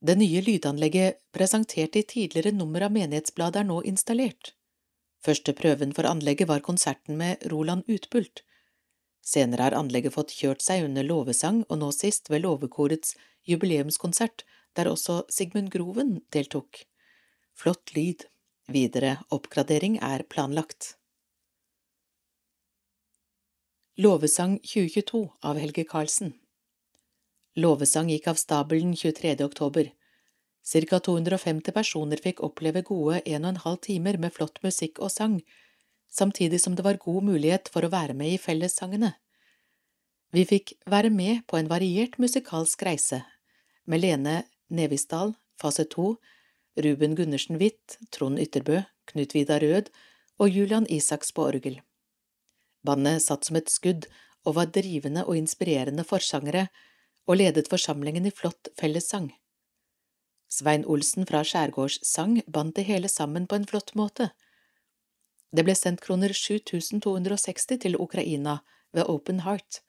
Det nye lydanlegget presentert i tidligere nummer av Menighetsbladet er nå installert. Første prøven for anlegget var konserten med Roland Utbult. Senere har anlegget fått kjørt seg under lovesang og nå sist ved Låvekorets jubileumskonsert, der også Sigmund Groven deltok. Flott lyd. Videre oppgradering er planlagt. Låvesang 2022 av Helge Karlsen Låvesang gikk av stabelen 23. oktober. Cirka 250 personer fikk oppleve gode en og en halv timer med flott musikk og sang, samtidig som det var god mulighet for å være med i fellessangene. Vi fikk være med på en variert musikalsk reise, med Lene Nevisdal, fase to, Ruben Gundersen Hvitt, Trond Ytterbø, Knut Vidar Rød og Julian Isaks på orgel. Bandet satt som et skudd og var drivende og inspirerende forsangere og ledet forsamlingen i flott fellessang. Svein Olsen fra Skjærgårdssang bandt det hele sammen på en flott måte. Det ble sendt kroner 7260 til Ukraina ved Open Heart,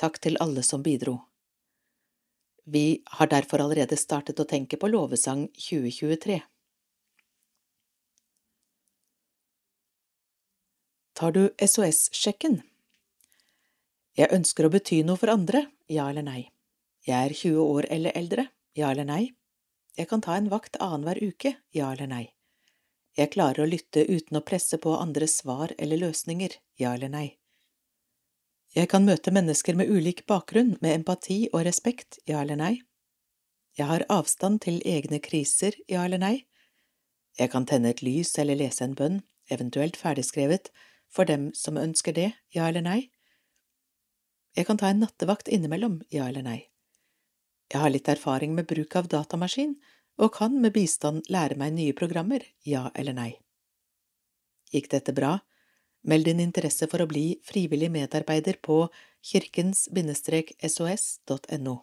takk til alle som bidro. Vi har derfor allerede startet å tenke på Låvesang 2023. Tar du SOS-sjekken? Jeg ønsker å bety noe for andre, ja eller nei. Jeg er 20 år eller eldre, ja eller nei. Jeg kan ta en vakt annenhver uke, ja eller nei. Jeg klarer å lytte uten å presse på andres svar eller løsninger, ja eller nei. Jeg kan møte mennesker med ulik bakgrunn med empati og respekt, ja eller nei. Jeg har avstand til egne kriser, ja eller nei. Jeg kan tenne et lys eller lese en bønn, eventuelt ferdigskrevet, for dem som ønsker det, ja eller nei. Jeg kan ta en nattevakt innimellom, ja eller nei. Jeg har litt erfaring med bruk av datamaskin og kan med bistand lære meg nye programmer, ja eller nei. Gikk dette bra? Meld din interesse for å bli frivillig medarbeider på kirkens-sos.no.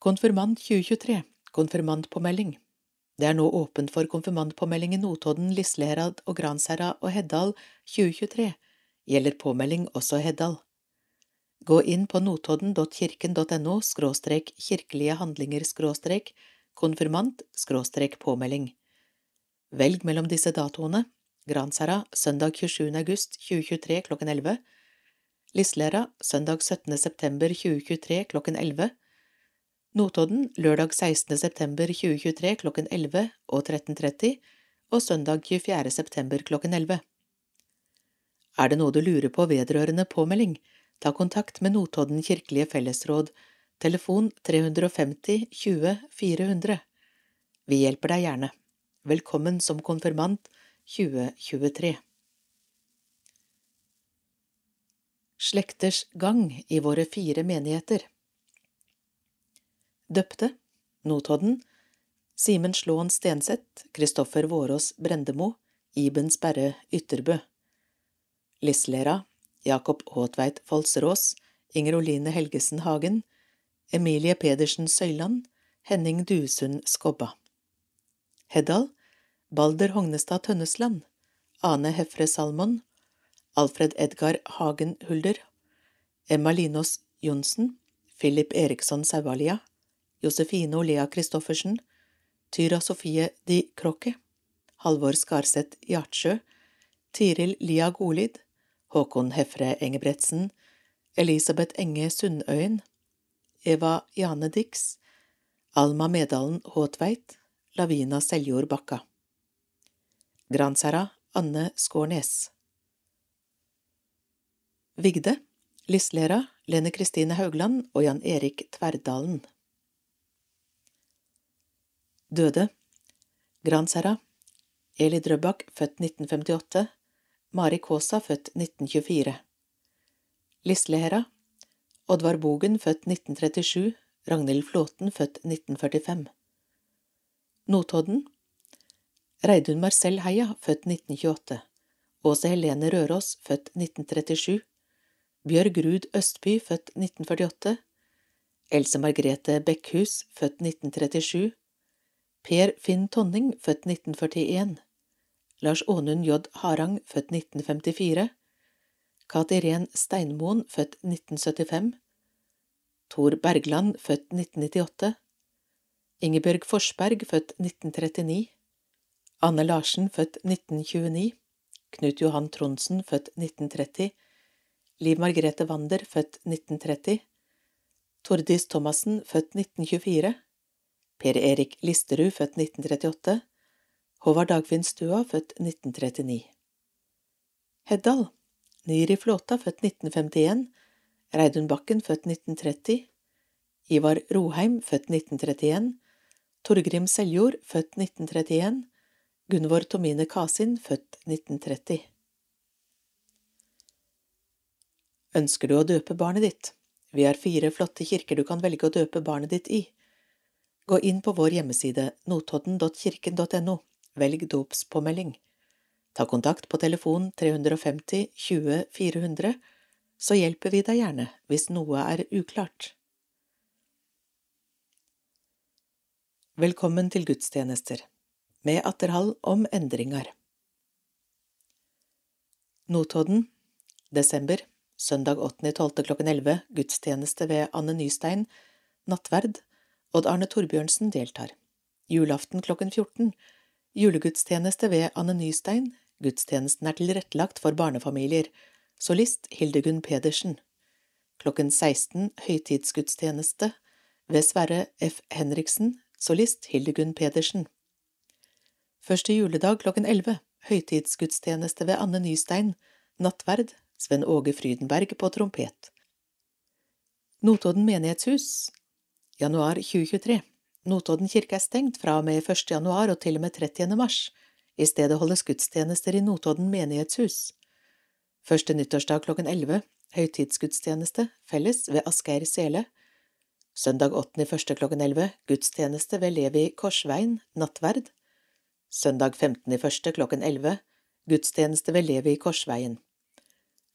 Konfirmant 2023 Konfirmantpåmelding Det er nå åpent for konfirmantpåmelding i Notodden, Lisleherad og Gransherra og Heddal 2023. Gjelder påmelding også Heddal. Gå inn på notodden.kirken.no skråstrek kirkelige handlinger skråstrek konfirmant skråstrek påmelding. Velg mellom disse datoene Gransherra søndag 27. august 2023 klokken 11 Lislera søndag 17. september 2023 klokken 11 Notodden lørdag 16. september 2023 klokken 11 og 13.30 og søndag 24. september klokken 11. Er det noe du lurer på vedrørende påmelding, ta kontakt med Notodden kirkelige fellesråd, telefon 350 20 400. Vi hjelper deg gjerne. Velkommen som konfirmant 2023. Slekters gang i våre fire menigheter Døpte Notodden Simen Slåen Stenseth Kristoffer Vårås Brendemo Iben Sperre Ytterbø Lislera Jakob Håtveit Folserås, Inger Oline Helgesen Hagen, Emilie Pedersen Søyland, Henning Duesund Skobba. Heddal, Balder Hognestad Tønnesland, Ane Hefre Salmon, Alfred Edgar Hagen Hulder, Emma Linås Johnsen, Philip Eriksson Saualia, Josefine Olea Christoffersen, Tyra Sofie Di Krokke, Halvor Skarseth Hjartsjø, Tiril Lia Golid, Håkon Hefre Engebretsen, Elisabeth Enge Sundøyen, Eva Jane Dix, Alma Medalen Håtveit, Lavina Seljord Bakka. Gransherra Anne Skårnes. Vigde, Lislera, Lene Kristine Haugland og Jan Erik Tverdalen. Døde Gransherra Eli Drøbak, født 1958, Mari Kaasa, født 1924. Lislehera Oddvar Bogen, født 1937, Ragnhild Flåten, født 1945. Notodden Reidun Marcel Heia, født 1928. Åse Helene Røros, født 1937. Bjørg Ruud Østby, født 1948. Else Margrethe Bekkhus, født 1937. Per Finn Tonning, født 1941. Lars Ånund J. Harang, født 1954, Kat Irén Steinmoen, født 1975, Tor Bergland, født 1998, Ingebjørg Forsberg, født 1939, Anne Larsen, født 1929, Knut Johan Tronsen, født 1930, Liv Margrethe Wander, født 1930, Tordis Thomassen, født 1924, Per Erik Listerud, født 1938, Håvard Dagfinn Stua, født 1939. Heddal, Niri Flåta, født 1951, Reidun Bakken, født 1930, Ivar Roheim, født 1931, Torgrim Seljord, født 1931, Gunvor Tomine Kasin, født 1930. Ønsker du å døpe barnet ditt? Vi har fire flotte kirker du kan velge å døpe barnet ditt i. Gå inn på vår hjemmeside notodden.kirken.no, velg dåpspåmelding. Ta kontakt på telefon 350 20 400, så hjelper vi deg gjerne hvis noe er uklart. Velkommen til gudstjenester, med atterhall om endringer. Notodden, desember søndag 8.12. klokken 11, gudstjeneste ved Anne Nystein, nattverd, Odd Arne Torbjørnsen deltar. Julaften klokken 14, julegudstjeneste ved Anne Nystein, gudstjenesten er tilrettelagt for barnefamilier, solist Hildegunn Pedersen. Klokken 16, høytidsgudstjeneste ved Sverre F. Henriksen, solist Hildegunn Pedersen. Første juledag klokken 11, høytidsgudstjeneste ved Anne Nystein, nattverd Sven Åge Frydenberg på trompet. Notodden menighetshus Januar 2023 Notodden kirke er stengt fra og med 1. januar og til og med 30. mars. I stedet holdes gudstjenester i Notodden menighetshus. Første nyttårsdag klokken 11 høytidsgudstjeneste felles ved Asgeir Sele. Søndag 8. første klokken 11 gudstjeneste ved Levi Korsveien nattverd. Søndag 15. første klokken 11 gudstjeneste ved Levi Korsveien.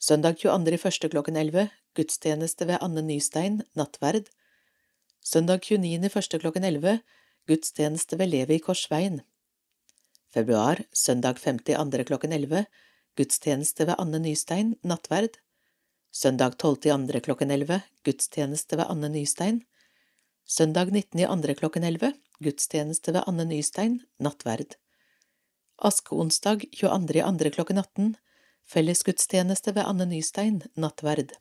Søndag 22. første klokken 11 gudstjeneste ved Anne Nystein, nattverd. Søndag 29. første klokken 11 gudstjeneste ved Levi Korsveien. Februar, søndag 5.2. klokken 11 gudstjeneste ved Anne Nystein, nattverd. Søndag 12.2. klokken 11 gudstjeneste ved Anne Nystein. Søndag 19.2. klokken 11 gudstjeneste ved Anne Nystein, nattverd. Askeonsdag 22.2. klokken 18 Fellesgudstjeneste ved Anne Nystein, nattverd.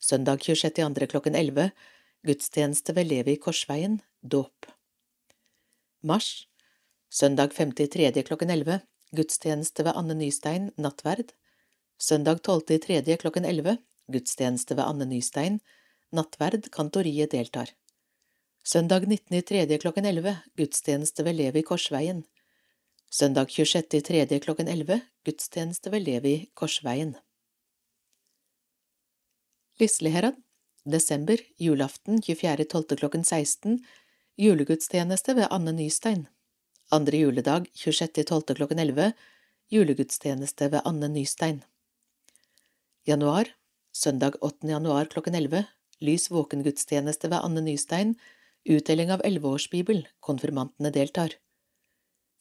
Søndag 26.2. klokken 11. Gudstjeneste ved Levi Korsveien, dåp. Mars. Søndag 5.3. klokken 11. Gudstjeneste ved Anne Nystein, nattverd. Søndag 12.3. klokken 11. Gudstjeneste ved Anne Nystein, nattverd, kantoriet deltar. Søndag 19.3. klokken 11. Gudstjeneste ved Levi Korsveien. Søndag 26.3. klokken 11 gudstjeneste ved Levi Korsveien. Lisleherad, desember, julaften 24.12. klokken 16 julegudstjeneste ved Anne Nystein. Andre juledag 26.12. klokken 11 julegudstjeneste ved Anne Nystein. Januar, søndag 8. januar klokken 11 lys våkengudstjeneste ved Anne Nystein, utdeling av elleveårsbibel, konfirmantene deltar.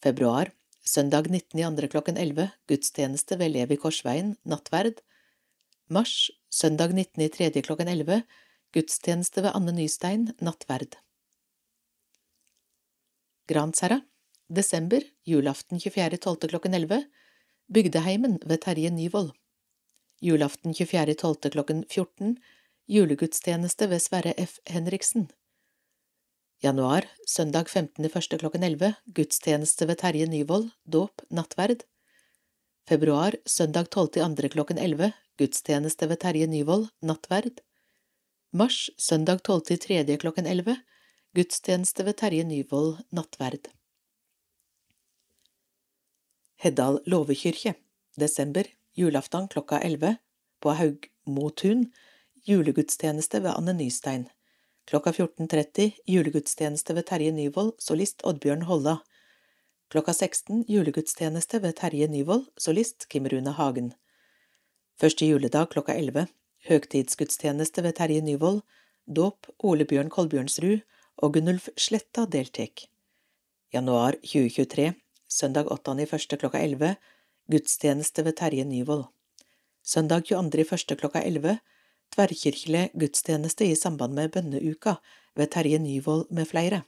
Februar, Søndag 19. i klokken 11 gudstjeneste ved Levi Korsveien, nattverd. Mars, søndag 19. i tredje klokken 11 gudstjeneste ved Anne Nystein, nattverd. Gransherra, desember, julaften 24.12. klokken 11 Bygdeheimen ved Terje Nyvold. Julaften 24.12. klokken 14 Julegudstjeneste ved Sverre F. Henriksen. Januar, søndag 15. første klokken 11, gudstjeneste ved Terje Nyvold, dåp, nattverd. Februar, søndag 12. andre klokken 11, gudstjeneste ved Terje Nyvold, nattverd. Mars, søndag 12. tredje klokken 11, gudstjeneste ved Terje Nyvold, nattverd. Heddal låvekyrkje, desember, julaften klokka 11, på Haugmotun, julegudstjeneste ved Anne Nystein. Klokka 14.30 julegudstjeneste ved Terje Nyvold, solist Oddbjørn Holla. Klokka 16 julegudstjeneste ved Terje Nyvold, solist Kim Rune Hagen. Første juledag klokka 11 høgtidsgudstjeneste ved Terje Nyvold, dåp Ole Bjørn Kolbjørnsrud og Gunnulf Sletta deltek. Januar 2023 søndag 8. i første klokka 11 gudstjeneste ved Terje Nyvold. Søndag 22. i første klokka 11 tverrkirkelig gudstjeneste i samband med bønneuka ved Terje Nyvold med flere.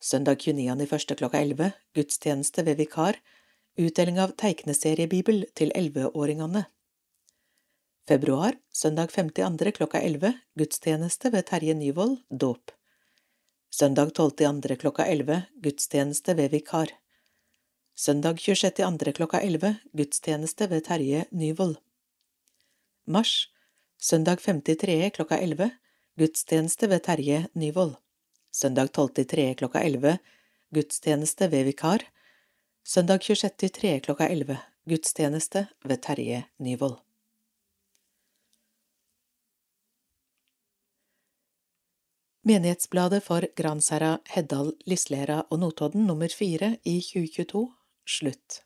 Søndag 29. i første klokka 11 gudstjeneste ved vikar, Utdeling av tegneseriebibel til elleveåringene. Februar, søndag 5.2. klokka 11, gudstjeneste ved Terje Nyvold, dåp. Søndag 12.2. klokka 11, gudstjeneste ved vikar. Søndag 26.2. klokka 11, gudstjeneste ved Terje Nyvold. Mars, søndag 5.3. klokka 11, gudstjeneste ved Terje Nyvold. Søndag 12.3. klokka 11, gudstjeneste ved vikar. Søndag 26.3. klokka 11, gudstjeneste ved Terje Nyvold. Menighetsbladet for Gransherra, Heddal, Lislera og Notodden nummer fire i 2022 slutt.